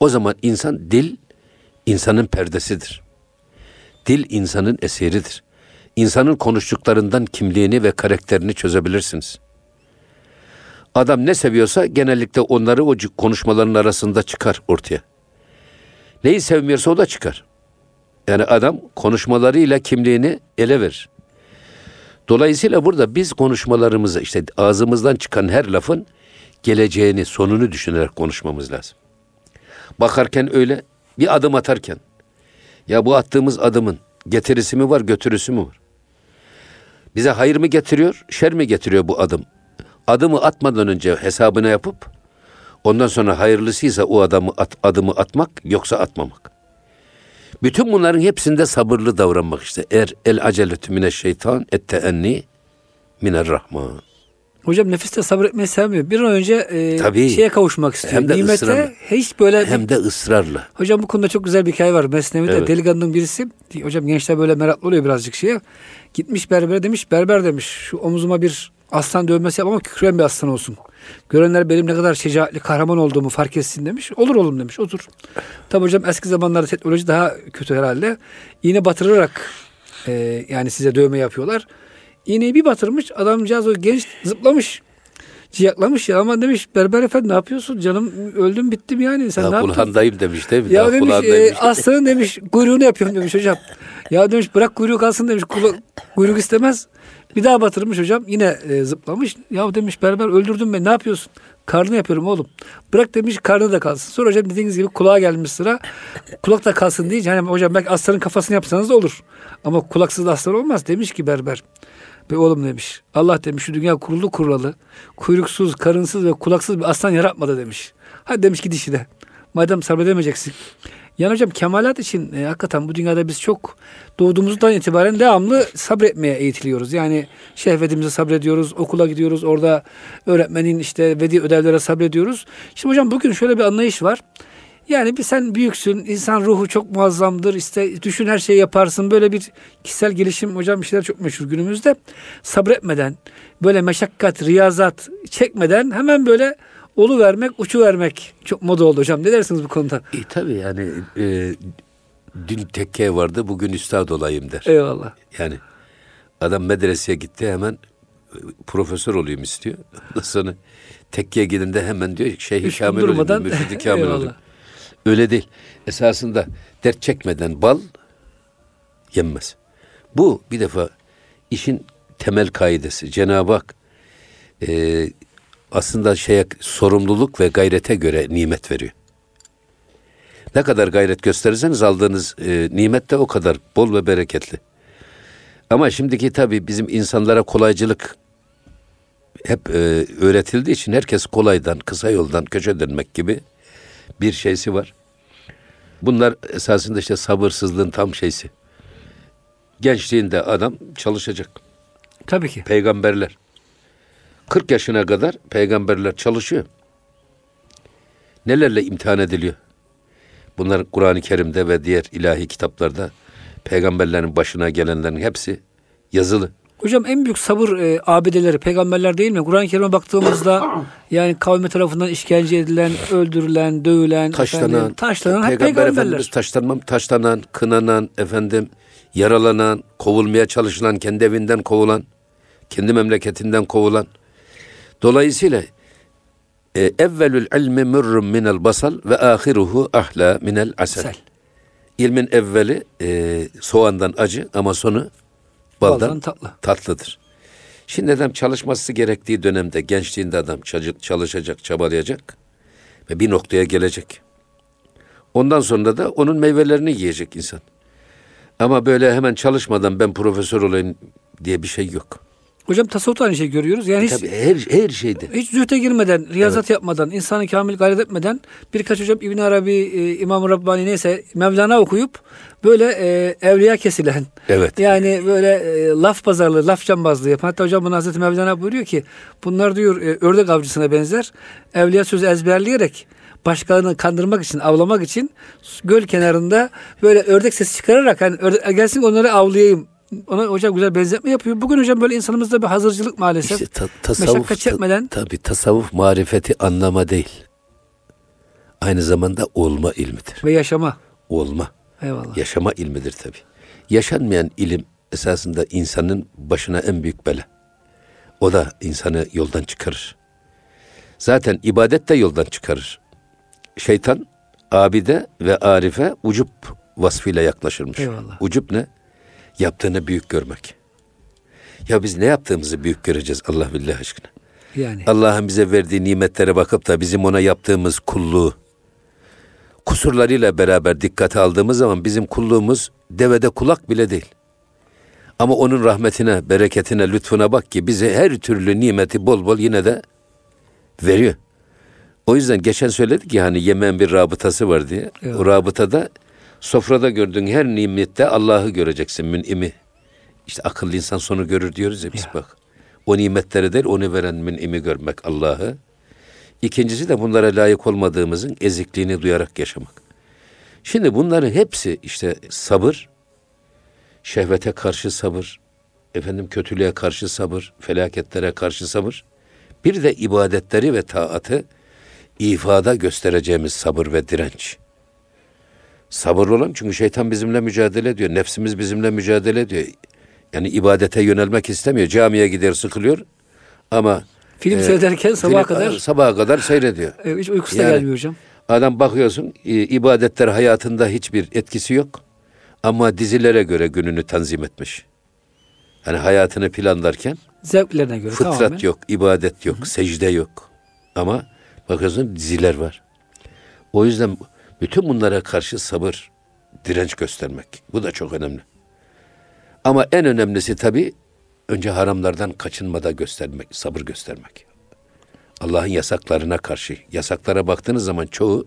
O zaman insan dil insanın perdesidir. Dil insanın eseridir. İnsanın konuştuklarından kimliğini ve karakterini çözebilirsiniz. Adam ne seviyorsa genellikle onları o konuşmaların arasında çıkar ortaya. Neyi sevmiyorsa o da çıkar. Yani adam konuşmalarıyla kimliğini ele verir. Dolayısıyla burada biz konuşmalarımızı işte ağzımızdan çıkan her lafın geleceğini, sonunu düşünerek konuşmamız lazım. Bakarken öyle, bir adım atarken ya bu attığımız adımın getirisi mi var, götürüsü mü var? Bize hayır mı getiriyor, şer mi getiriyor bu adım? Adımı atmadan önce hesabını yapıp ondan sonra hayırlısıysa o adamı at, adımı atmak yoksa atmamak. Bütün bunların hepsinde sabırlı davranmak işte. Er el aceletü mine şeytan et teenni miner rahman. Hocam nefiste sabretmeyi sevmiyor. Bir an önce e, Tabii. şeye kavuşmak istiyor. Hem de Nimete ısrarla. hiç böyle Hem de ısrarla. Hocam bu konuda çok güzel bir hikaye var. Mesnevi'de Evet. delikanlının birisi, hocam gençler böyle meraklı oluyor birazcık şeye. Gitmiş berbere demiş, berber demiş şu omuzuma bir aslan dövmesi yap ama kükreyen bir aslan olsun. Görenler benim ne kadar şecaatli, kahraman olduğumu fark etsin demiş. Olur oğlum demiş, otur. Tabi hocam eski zamanlarda teknoloji daha kötü herhalde. İğne batırarak e, yani size dövme yapıyorlar. İğneyi bir batırmış, adamcağız o genç zıplamış. Ciyaklamış ya ama demiş berber efendi ne yapıyorsun canım öldüm bittim yani sen ne Ya yaptın? kulağındayım demiş değil mi? Ya Daha demiş e, aslanın demiş kuyruğunu yapıyorum demiş hocam. Ya demiş bırak kuyruğu kalsın demiş. Kula- kuyruk istemez. Bir daha batırmış hocam. Yine e, zıplamış. Ya demiş berber öldürdün beni ne yapıyorsun? Karnı yapıyorum oğlum. Bırak demiş karnı da kalsın. Sonra hocam dediğiniz gibi kulağa gelmiş sıra. Kulak da kalsın deyince hani hocam belki aslanın kafasını yapsanız da olur. Ama kulaksız aslan olmaz demiş ki berber. Be oğlum demiş. Allah demiş şu dünya kurulu kurulalı. Kuyruksuz, karınsız ve kulaksız bir aslan yaratmadı demiş. Hadi demiş git işine. Madem sabredemeyeceksin. Yani hocam kemalat için e, hakikaten bu dünyada biz çok doğduğumuzdan itibaren devamlı sabretmeye eğitiliyoruz. Yani şehvetimize sabrediyoruz, okula gidiyoruz, orada öğretmenin işte verdiği ödevlere sabrediyoruz. Şimdi hocam bugün şöyle bir anlayış var. Yani bir sen büyüksün, insan ruhu çok muazzamdır, işte düşün her şeyi yaparsın. Böyle bir kişisel gelişim hocam işler çok meşhur günümüzde. Sabretmeden, böyle meşakkat, riyazat çekmeden hemen böyle olu vermek, uçu vermek çok moda oldu hocam. Ne dersiniz bu konuda? E, tabii yani e, dün tekke vardı bugün üstad olayım der. Eyvallah. Yani adam medreseye gitti hemen e, profesör olayım istiyor. Ondan sonra tekkeye gidince hemen diyor Şeyh Kamil durmadan- olayım, Mürşid-i Kamil *laughs* olayım. Öyle değil. Esasında dert çekmeden bal yenmez. Bu bir defa işin temel kaidesi. Cenab-ı Hak e, aslında şeye sorumluluk ve gayrete göre nimet veriyor. Ne kadar gayret gösterirseniz aldığınız e, nimet de o kadar bol ve bereketli. Ama şimdiki tabii bizim insanlara kolaycılık hep e, öğretildiği için herkes kolaydan, kısa yoldan köşe dönmek gibi bir şeysi var. Bunlar esasında işte sabırsızlığın tam şeysi. Gençliğinde adam çalışacak. Tabii ki. Peygamberler 40 yaşına kadar peygamberler çalışıyor. Nelerle imtihan ediliyor? Bunlar Kur'an-ı Kerim'de ve diğer ilahi kitaplarda peygamberlerin başına gelenlerin hepsi yazılı. Hocam en büyük sabır e, abideleri peygamberler değil mi? Kur'an-ı Kerim'e baktığımızda *clears throat* yani kavmi tarafından işkence edilen, öldürülen, dövülen, Taşlanan, efendim, taşlanan hep Peygamber peygamberler. Efendimiz taşlanmam, taşlanan, kınanan, efendim yaralanan, kovulmaya çalışılan, kendi evinden kovulan, kendi memleketinden kovulan. Dolayısıyla e, evvelül ilmi mürrüm minel basal ve ahiruhu ahla minel asel. Sel. İlmin evveli e, soğandan acı ama sonu baldan, Baldan tatlı. tatlıdır. Şimdi adam çalışması gerektiği dönemde gençliğinde adam çalı- çalışacak, çabalayacak ve bir noktaya gelecek. Ondan sonra da onun meyvelerini yiyecek insan. Ama böyle hemen çalışmadan ben profesör olayım diye bir şey yok. Hocam tasavvufta aynı şey görüyoruz. Yani hiç, Tabii her, her şeyde. hiç zühte girmeden, riyazat yapmadan, insanı kamil gayret etmeden birkaç hocam İbn Arabi, e, İmam Rabbani neyse Mevlana okuyup böyle e, evliya kesilen, Evet. Yani böyle e, laf pazarlığı, laf cambazlığı yapan. Hatta hocam bunu Hazreti Mevlana buyuruyor ki bunlar diyor e, ördek avcısına benzer. Evliya sözü ezberleyerek başkalarını kandırmak için, avlamak için göl kenarında böyle ördek sesi çıkararak hani ördek, gelsin onları avlayayım. Ona hocam güzel benzetme yapıyor. Bugün hocam böyle insanımızda bir hazırcılık maalesef. İşte ta- tasavvuf, çekmeden- ta- tabii tasavvuf marifeti anlama değil. Aynı zamanda olma ilmidir. Ve yaşama. Olma. Eyvallah. Yaşama ilmidir tabi. Yaşanmayan ilim esasında insanın başına en büyük bela. O da insanı yoldan çıkarır. Zaten ibadet de yoldan çıkarır. Şeytan abide ve arife ucup vasfıyla yaklaşırmış. Eyvallah. Ucup ne? Yaptığını büyük görmek. Ya biz ne yaptığımızı büyük göreceğiz Allah billah aşkına. Yani. Allah'ın bize verdiği nimetlere bakıp da bizim ona yaptığımız kulluğu kusurlarıyla beraber dikkate aldığımız zaman bizim kulluğumuz devede kulak bile değil. Ama onun rahmetine, bereketine, lütfuna bak ki bize her türlü nimeti bol bol yine de veriyor. O yüzden geçen söyledik ya hani yemeğin bir rabıtası var diye. Evet. O rabıtada sofrada gördüğün her nimette Allah'ı göreceksin münimi. İşte akıllı insan sonu görür diyoruz ya biz Ya. bak. O nimetleri değil onu veren münimi görmek Allah'ı. İkincisi de bunlara layık olmadığımızın ezikliğini duyarak yaşamak. Şimdi bunların hepsi işte sabır, şehvete karşı sabır, efendim kötülüğe karşı sabır, felaketlere karşı sabır. Bir de ibadetleri ve taatı ifada göstereceğimiz sabır ve direnç. Sabırlı olalım çünkü şeytan bizimle mücadele ediyor. Nefsimiz bizimle mücadele ediyor. Yani ibadete yönelmek istemiyor. Camiye gider sıkılıyor ama Film e, seyrederken sabaha film- kadar sabaha kadar seyrediyor. *laughs* e, hiç uykusu da Yani- gelmiyor hocam. Adam bakıyorsun e, ibadetler hayatında hiçbir etkisi yok. Ama dizilere göre gününü tanzim etmiş. Yani hayatını planlarken Zevklerine göre fıtrat tamamen. yok, ibadet yok, secde yok. Ama bakıyorsun diziler var. O yüzden bütün bunlara karşı sabır, direnç göstermek. Bu da çok önemli. Ama en önemlisi tabii önce haramlardan kaçınmada göstermek, sabır göstermek. Allah'ın yasaklarına karşı. Yasaklara baktığınız zaman çoğu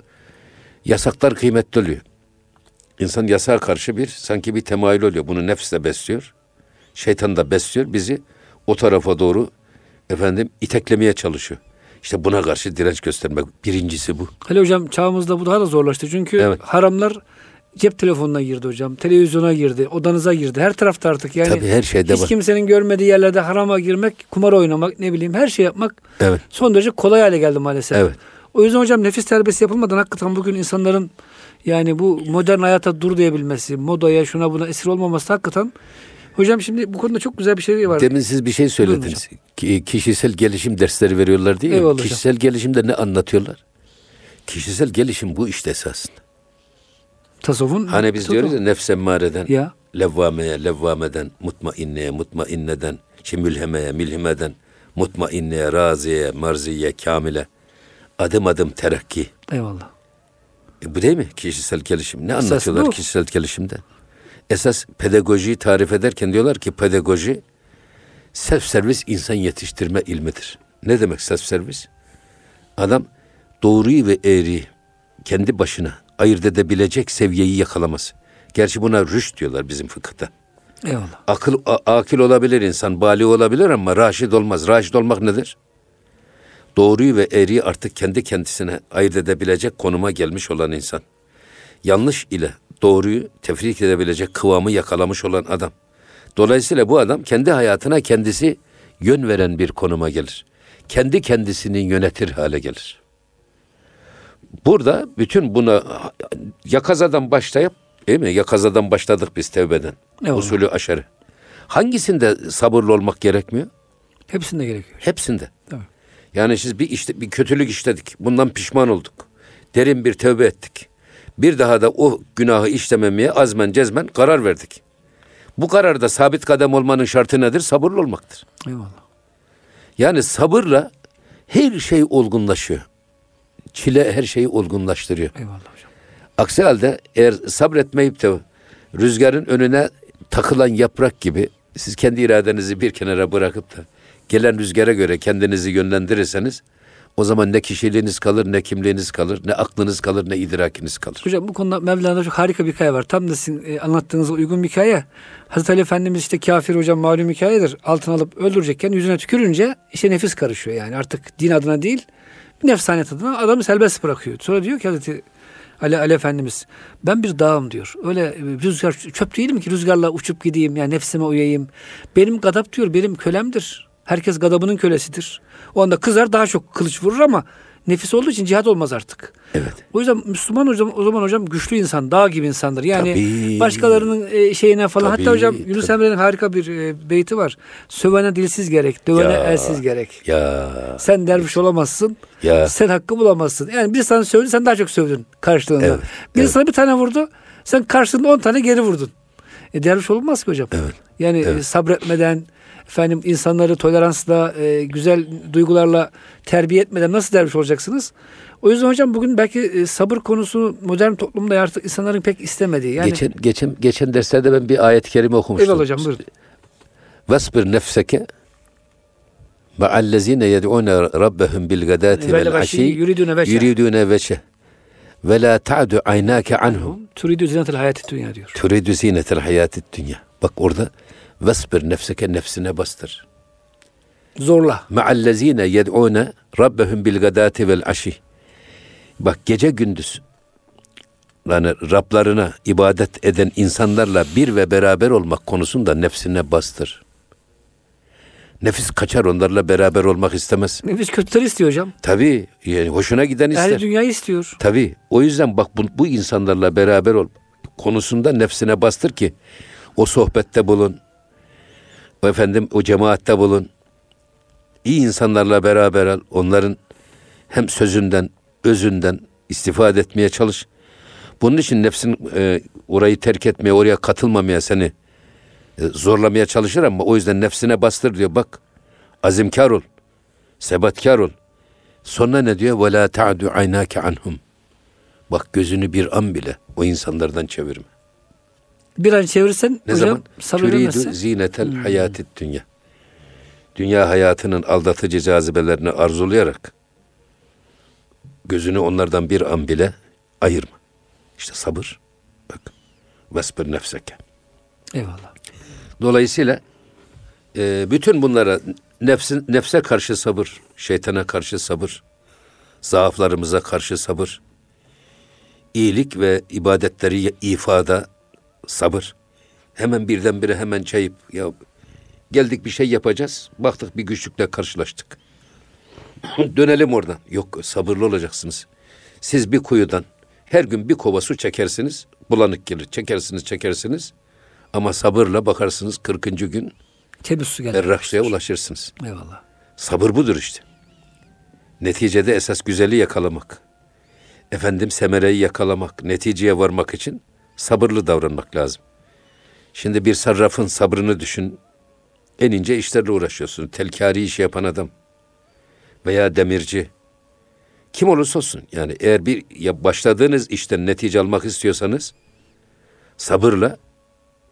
yasaklar kıymetli oluyor. İnsan yasağa karşı bir sanki bir temayül oluyor. Bunu nefs de besliyor. Şeytan da besliyor. Bizi o tarafa doğru efendim iteklemeye çalışıyor. İşte buna karşı direnç göstermek birincisi bu. Hele hocam çağımızda bu daha da zorlaştı. Çünkü Evet. haramlar cep telefonuna girdi hocam. Televizyona girdi. Odanıza girdi. Her tarafta artık yani. Tabii her şeyde hiç var. kimsenin görmediği yerlerde harama girmek, kumar oynamak, ne bileyim her şey yapmak Evet. son derece kolay hale geldi maalesef. Evet. O yüzden hocam nefis terbiyesi yapılmadan hakikaten bugün insanların yani bu modern hayata dur diyebilmesi, modaya şuna buna esir olmaması hakikaten hocam şimdi bu konuda çok güzel bir şey var. Demin siz bir şey söylediniz. Ki- Kişisel gelişim dersleri veriyorlar değil mi? Eyvallah hocam. Kişisel gelişimde ne anlatıyorlar? Kişisel gelişim bu işte esasında. Tasavvufun Hani biz diyoruz ya nefs emmareden, Ya. levvameye, levvameden, mutmainneye, mutmainneden, şey mülhemeye, milhimeden, mutmainneye, raziyeye, marziye, kamile. Adım adım terakki. Eyvallah. E bu değil mi kişisel gelişim? Ne Esas anlatıyorlar bu. kişisel gelişimde? Esas pedagojiyi tarif ederken diyorlar ki pedagoji self servis insan yetiştirme ilmidir. Ne demek self servis? Adam doğruyu ve eğriyi kendi başına ayırt edebilecek seviyeyi yakalaması. Gerçi buna rüşt diyorlar bizim fıkıhta. Eyvallah. Akıl, a- akil olabilir insan, bali olabilir ama raşid olmaz. Raşid olmak nedir? Doğruyu ve eğriyi artık kendi kendisine ayırt edebilecek konuma gelmiş olan insan. Yanlış ile doğruyu tefrik edebilecek kıvamı yakalamış olan adam. Dolayısıyla bu adam kendi hayatına kendisi yön veren bir konuma gelir. Kendi kendisini yönetir hale gelir. Burada bütün buna yakazadan başlayıp değil mi? Yakazadan başladık biz tevbeden. Eyvallah. Usulü aşarı. Hangisinde sabırlı olmak gerekmiyor? Hepsinde gerekiyor. Hepsinde. Tabii. Yani siz bir işte bir kötülük işledik. Bundan pişman olduk. Derin bir tövbe ettik. Bir daha da o günahı işlememeye azmen cezmen karar verdik. Bu kararda sabit kadem olmanın şartı nedir? Sabırlı olmaktır. Eyvallah. Yani sabırla her şey olgunlaşıyor. Çile her şeyi olgunlaştırıyor. Eyvallah hocam. Aksi halde eğer sabretmeyip de rüzgarın önüne takılan yaprak gibi siz kendi iradenizi bir kenara bırakıp da gelen rüzgara göre kendinizi yönlendirirseniz o zaman ne kişiliğiniz kalır, ne kimliğiniz kalır, ne aklınız kalır, ne idrakiniz kalır. Hocam bu konuda Mevlana'da çok harika bir hikaye var. Tam da sizin e, anlattığınıza uygun bir hikaye. Hazreti Ali Efendimiz işte kafir hocam malum hikayedir. Altın alıp öldürecekken yüzüne tükürünce işte nefis karışıyor yani. Artık din adına değil nefsaniyet adına adamı serbest bırakıyor. Sonra diyor ki Hazreti Ali, Ali Efendimiz ben bir dağım diyor. Öyle e, rüzgar çöp değilim ki rüzgarla uçup gideyim yani nefsime uyayım. Benim gadap diyor benim kölemdir. Herkes gadabının kölesidir. O anda kızar daha çok kılıç vurur ama nefis olduğu için cihat olmaz artık. Evet. O yüzden Müslüman hocam o zaman hocam güçlü insan, dağ gibi insandır. Yani Tabii. başkalarının e, şeyine falan. Tabii, Hatta hocam Yunus tabii. Emre'nin harika bir e, beyti var. Sövene dilsiz gerek, dövene Ya. elsiz gerek. Ya, Sen derviş olamazsın. Ya. Sen hakkı bulamazsın. Yani bir sana sövdü sen daha çok sövdün karşılığında. Evet, Bir evet. sana bir tane vurdu. Sen karşılığında on tane geri vurdun. E, derviş olmaz ki hocam. Evet, Yani e, sabretmeden efendim insanları toleransla, e, güzel duygularla terbiye etmeden nasıl derviş olacaksınız? O yüzden hocam bugün belki e, sabır konusu modern toplumda artık insanların pek istemediği. Yani geçen geçen geçen derslerde ben bir ayet-i kerime okumuştum. Eyvallah hocam buyurun. Vesbir nefseke ma'allezine yed'une rabbehum bil gadati Vel aşi yuridune veçhe ve la ta'du aynake anhum Turidu zinetel hayati dünya diyor. turidu zinetel hayatid dünya. Bak orada vesbir nefseke nefsine bastır. Zorla. Ma'allezine yed'une rabbehum bil gadati vel aşi. Bak gece gündüz yani Rablarına ibadet eden insanlarla bir ve beraber olmak konusunda nefsine bastır. Nefis kaçar onlarla beraber olmak istemez. Nefis kötüleri istiyor hocam. Tabii yani hoşuna giden ister. Ehli dünyayı istiyor. Tabii o yüzden bak bu, bu insanlarla beraber ol konusunda nefsine bastır ki o sohbette bulun O efendim o cemaatte bulun. İyi insanlarla beraber ol. Onların hem sözünden, özünden istifade etmeye çalış. Bunun için nefsin e, orayı terk etmeye, oraya katılmamaya seni e, zorlamaya çalışır ama o yüzden nefsine bastır diyor. Bak azimkar ol, sebatkar ol. Sonra ne diyor? وَلَا تَعْدُ عَيْنَاكَ anhum. Bak gözünü bir an bile o insanlardan çevirme. Bir an çevirirsen Ne hocam sabredemezsin. Zinetel hayatit dünya. Dünya hayatının aldatıcı cazibelerini arzulayarak gözünü onlardan bir an bile ayırma. İşte sabır. Bak. Vesbir nefseke. Eyvallah. Dolayısıyla e, bütün bunlara nefsin, nefse karşı sabır, şeytana karşı sabır, zaaflarımıza karşı sabır, iyilik ve ibadetleri ifada sabır. Hemen birdenbire hemen çayıp ya geldik bir şey yapacağız. Baktık bir güçlükle karşılaştık. *clears throat* Dönelim oradan. Yok sabırlı olacaksınız. Siz bir kuyudan her gün bir kova su çekersiniz. Bulanık gelir. Çekersiniz çekersiniz. Ama sabırla bakarsınız 40. gün Temiz su geldi. berrak suya ulaşırsınız. Eyvallah. Sabır budur işte. Neticede esas güzeli yakalamak. Efendim semereyi yakalamak, neticeye varmak için sabırlı davranmak lazım. Şimdi bir sarrafın sabrını düşün. En ince işlerle uğraşıyorsun. Telkari iş yapan adam. Veya demirci. Kim olursa olsun. Yani eğer bir başladığınız işten netice almak istiyorsanız sabırla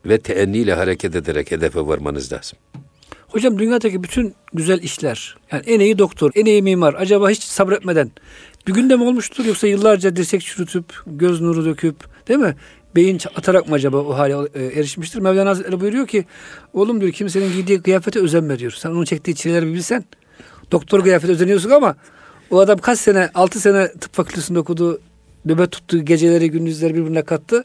ve teenniyle hareket ederek hedefe varmanız lazım. Hocam dünyadaki bütün güzel işler, yani en iyi doktor, en iyi mimar, acaba hiç sabretmeden bir günde mi olmuştur yoksa yıllarca dirsek çürütüp, göz nuru döküp, değil mi? Beyin atarak mı acaba o hale e, erişmiştir? Mevlana Hazretleri buyuruyor ki, oğlum diyor kimsenin giydiği kıyafete özenme diyor. Sen onun çektiği çileleri bir bilsen, doktor kıyafete özeniyorsun ama o adam kaç sene, altı sene tıp fakültesinde okudu, nöbet tuttu, geceleri, gündüzleri birbirine kattı.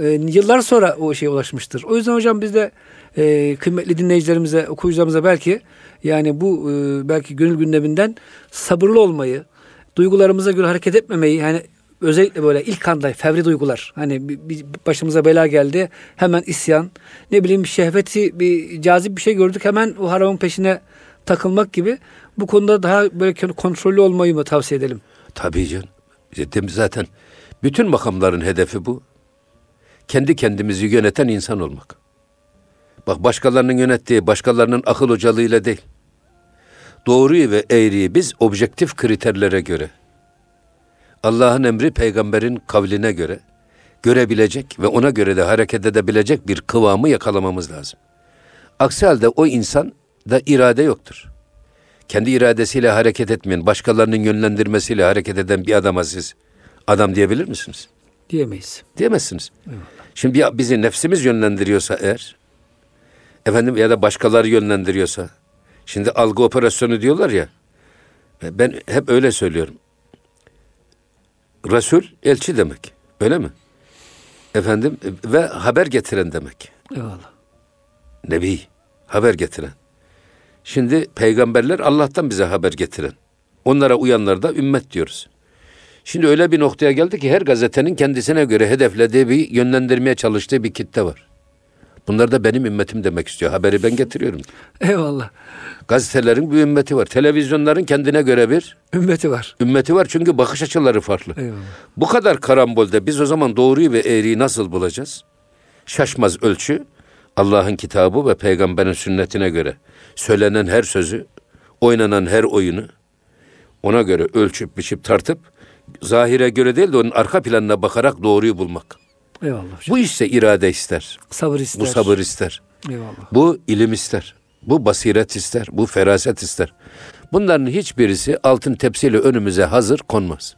E, yıllar sonra o şeye ulaşmıştır. O yüzden hocam biz de e, kıymetli dinleyicilerimize, okuyucularımıza belki yani bu e, belki gönül gündeminden sabırlı olmayı, duygularımıza göre hareket etmemeyi yani özellikle böyle ilk anda fevri duygular hani bir, başımıza bela geldi hemen isyan ne bileyim şehveti bir cazip bir şey gördük hemen o haramın peşine takılmak gibi bu konuda daha böyle kontrollü olmayı mı tavsiye edelim? Tabii canım. Dedim zaten bütün makamların hedefi bu. Kendi kendimizi yöneten insan olmak. Bak başkalarının yönettiği, başkalarının akıl hocalığıyla değil. Doğruyu ve eğriyi biz objektif kriterlere göre, Allah'ın emri peygamberin kavline göre görebilecek ve ona göre de hareket edebilecek bir kıvamı yakalamamız lazım. Aksi halde o insan da irade yoktur. Kendi iradesiyle hareket etmeyen, başkalarının yönlendirmesiyle hareket eden bir adama siz adam diyebilir misiniz? Diyemeyiz. Diyemezsiniz. Eyvallah. Şimdi bizi nefsimiz yönlendiriyorsa eğer, efendim ya da başkaları yönlendiriyorsa, şimdi algı operasyonu diyorlar ya, ben hep öyle söylüyorum. Resul elçi demek. Öyle mi? Efendim ve haber getiren demek. Eyvallah. Nebi haber getiren. Şimdi peygamberler Allah'tan bize haber getiren. Onlara uyanlar da ümmet diyoruz. Şimdi öyle bir noktaya geldi ki her gazetenin kendisine göre hedeflediği bir yönlendirmeye çalıştığı bir kitle var. Bunlar da benim ümmetim demek istiyor. Haberi ben getiriyorum. Eyvallah. Gazetelerin bir ümmeti var. Televizyonların kendine göre bir ümmeti var. Ümmeti var çünkü bakış açıları farklı. Eyvallah. Bu kadar karambolde biz o zaman doğruyu ve eğriyi nasıl bulacağız? Şaşmaz ölçü Allah'ın kitabı ve peygamberin sünnetine göre söylenen her sözü, oynanan her oyunu ona göre ölçüp biçip tartıp zahire göre değil de onun arka planına bakarak doğruyu bulmak. Eyvallah hocam. Bu işte irade ister. Sabır ister. Bu sabır ister. Eyvallah. Bu ilim ister. Bu basiret ister. Bu feraset ister. Bunların hiçbirisi altın tepsiyle önümüze hazır konmaz.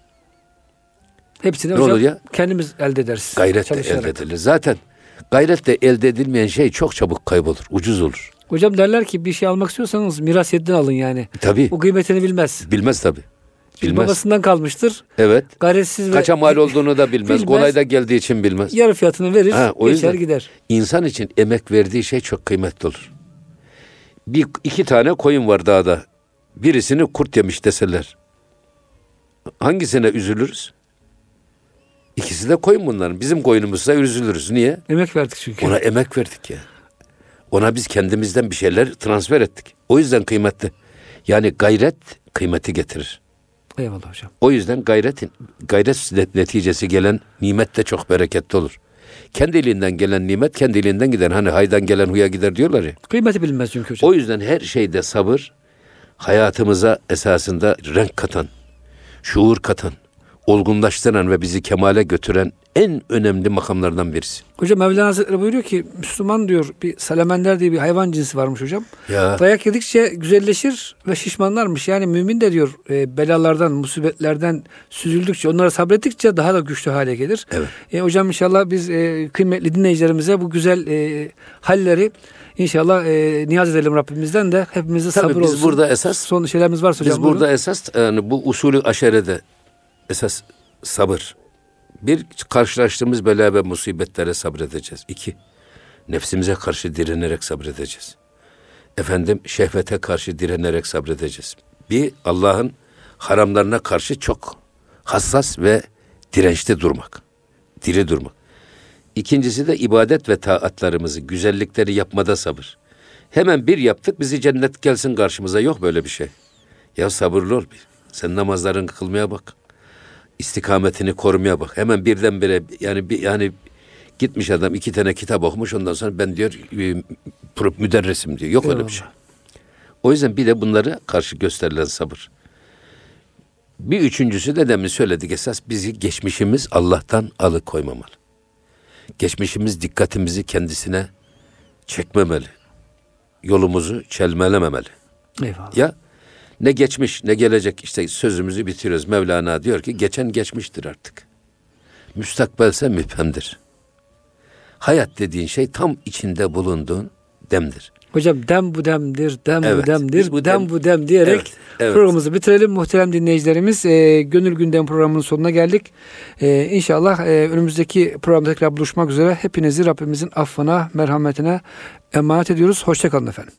Hepsini Ne hocam olur ya? kendimiz elde ederiz. Gayretle elde edilir. Zaten gayretle elde edilmeyen şey çok çabuk kaybolur. Ucuz olur. Hocam derler ki bir şey almak istiyorsanız miras yediden alın yani. Tabii. O kıymetini bilmez. Bilmez tabii. Bilmez. babasından kalmıştır. Evet. Gayretsiz ve Kaça mal olduğunu da bilmez. Bilmez. Kolay da geldiği için bilmez. yarı fiyatını verir, Ha, o geçer gider. insan için emek verdiği şey çok kıymetli olur. Bir iki tane koyun var dağda. Birisini kurt yemiş deseler. Hangisine üzülürüz? İkisi de koyun bunların. Bizim koyunumuzsa üzülürüz. Niye? Emek verdik çünkü. Ona emek verdik ya. Ona biz kendimizden bir şeyler transfer ettik. O yüzden kıymetli. Yani gayret kıymeti getirir. Eyvallah hocam. O yüzden gayretin gayret neticesi gelen nimet de çok bereketli olur. Kendiliğinden gelen nimet kendiliğinden gider. Hani haydan gelen huya gider diyorlar ya. Kıymeti bilinmez çünkü hocam. O yüzden her şeyde sabır hayatımıza esasında renk katan, şuur katan, olgunlaştıran ve bizi kemale götüren en önemli makamlardan birisi. Hocam Mevlana Hazretleri buyuruyor ki Müslüman diyor bir salamender diye bir hayvan cinsi varmış hocam. Ya Dayak yedikçe güzelleşir ve şişmanlarmış. Yani mümin de diyor e, belalardan, musibetlerden süzüldükçe, onlara sabrettikçe daha da güçlü hale gelir. Evet. E, hocam inşallah biz e, kıymetli dinleyicilerimize bu güzel e, halleri inşallah e, niyaz edelim Rabbimizden de hepimize Tabii sabır biz olsun. burada esas- son şeylerimiz varsa hocam. biz burada buyurun. esas yani bu usulü aşerede esas sabır. Bir karşılaştığımız bela ve musibetlere sabredeceğiz. İki nefsimize karşı direnerek sabredeceğiz. Efendim şehvete karşı direnerek sabredeceğiz. Bir Allah'ın haramlarına karşı çok hassas ve dirençli durmak. Diri durmak. İkincisi de ibadet ve taatlarımızı, güzellikleri yapmada sabır. Hemen bir yaptık bizi cennet gelsin karşımıza. Yok böyle bir şey. Ya sabırlı ol. bir. Sen namazlarını kılmaya bak. İstikametini korumaya bak. Hemen birdenbire yani bir yani gitmiş adam iki tane kitap okumuş ondan sonra ben diyor e, müderresim diyor. Yok öyle bir şey. O yüzden bir de bunları karşı gösterilen sabır. Bir üçüncüsü de demin söyledik esas bizi geçmişimiz Allah'tan alıkoymamalı. Geçmişimiz dikkatimizi kendisine çekmemeli. Yolumuzu çelmelememeli. Eyvallah. Ya ne geçmiş ne gelecek işte sözümüzü bitiriyoruz. Mevlana diyor ki geçen geçmiştir artık. Müstakbelse müphemdir. Hayat dediğin şey tam içinde bulunduğun demdir. Hocam dem bu demdir, dem bu Evet, demdir, biz bu dem dem- bu dem diyerek Evet, evet. programımızı bitirelim. Muhterem dinleyicilerimiz, e, Gönül Gündem programının sonuna geldik. E, inşallah e, önümüzdeki programda tekrar buluşmak üzere. Hepinizi Rabbimizin affına, merhametine emanet ediyoruz. Hoşçakalın efendim.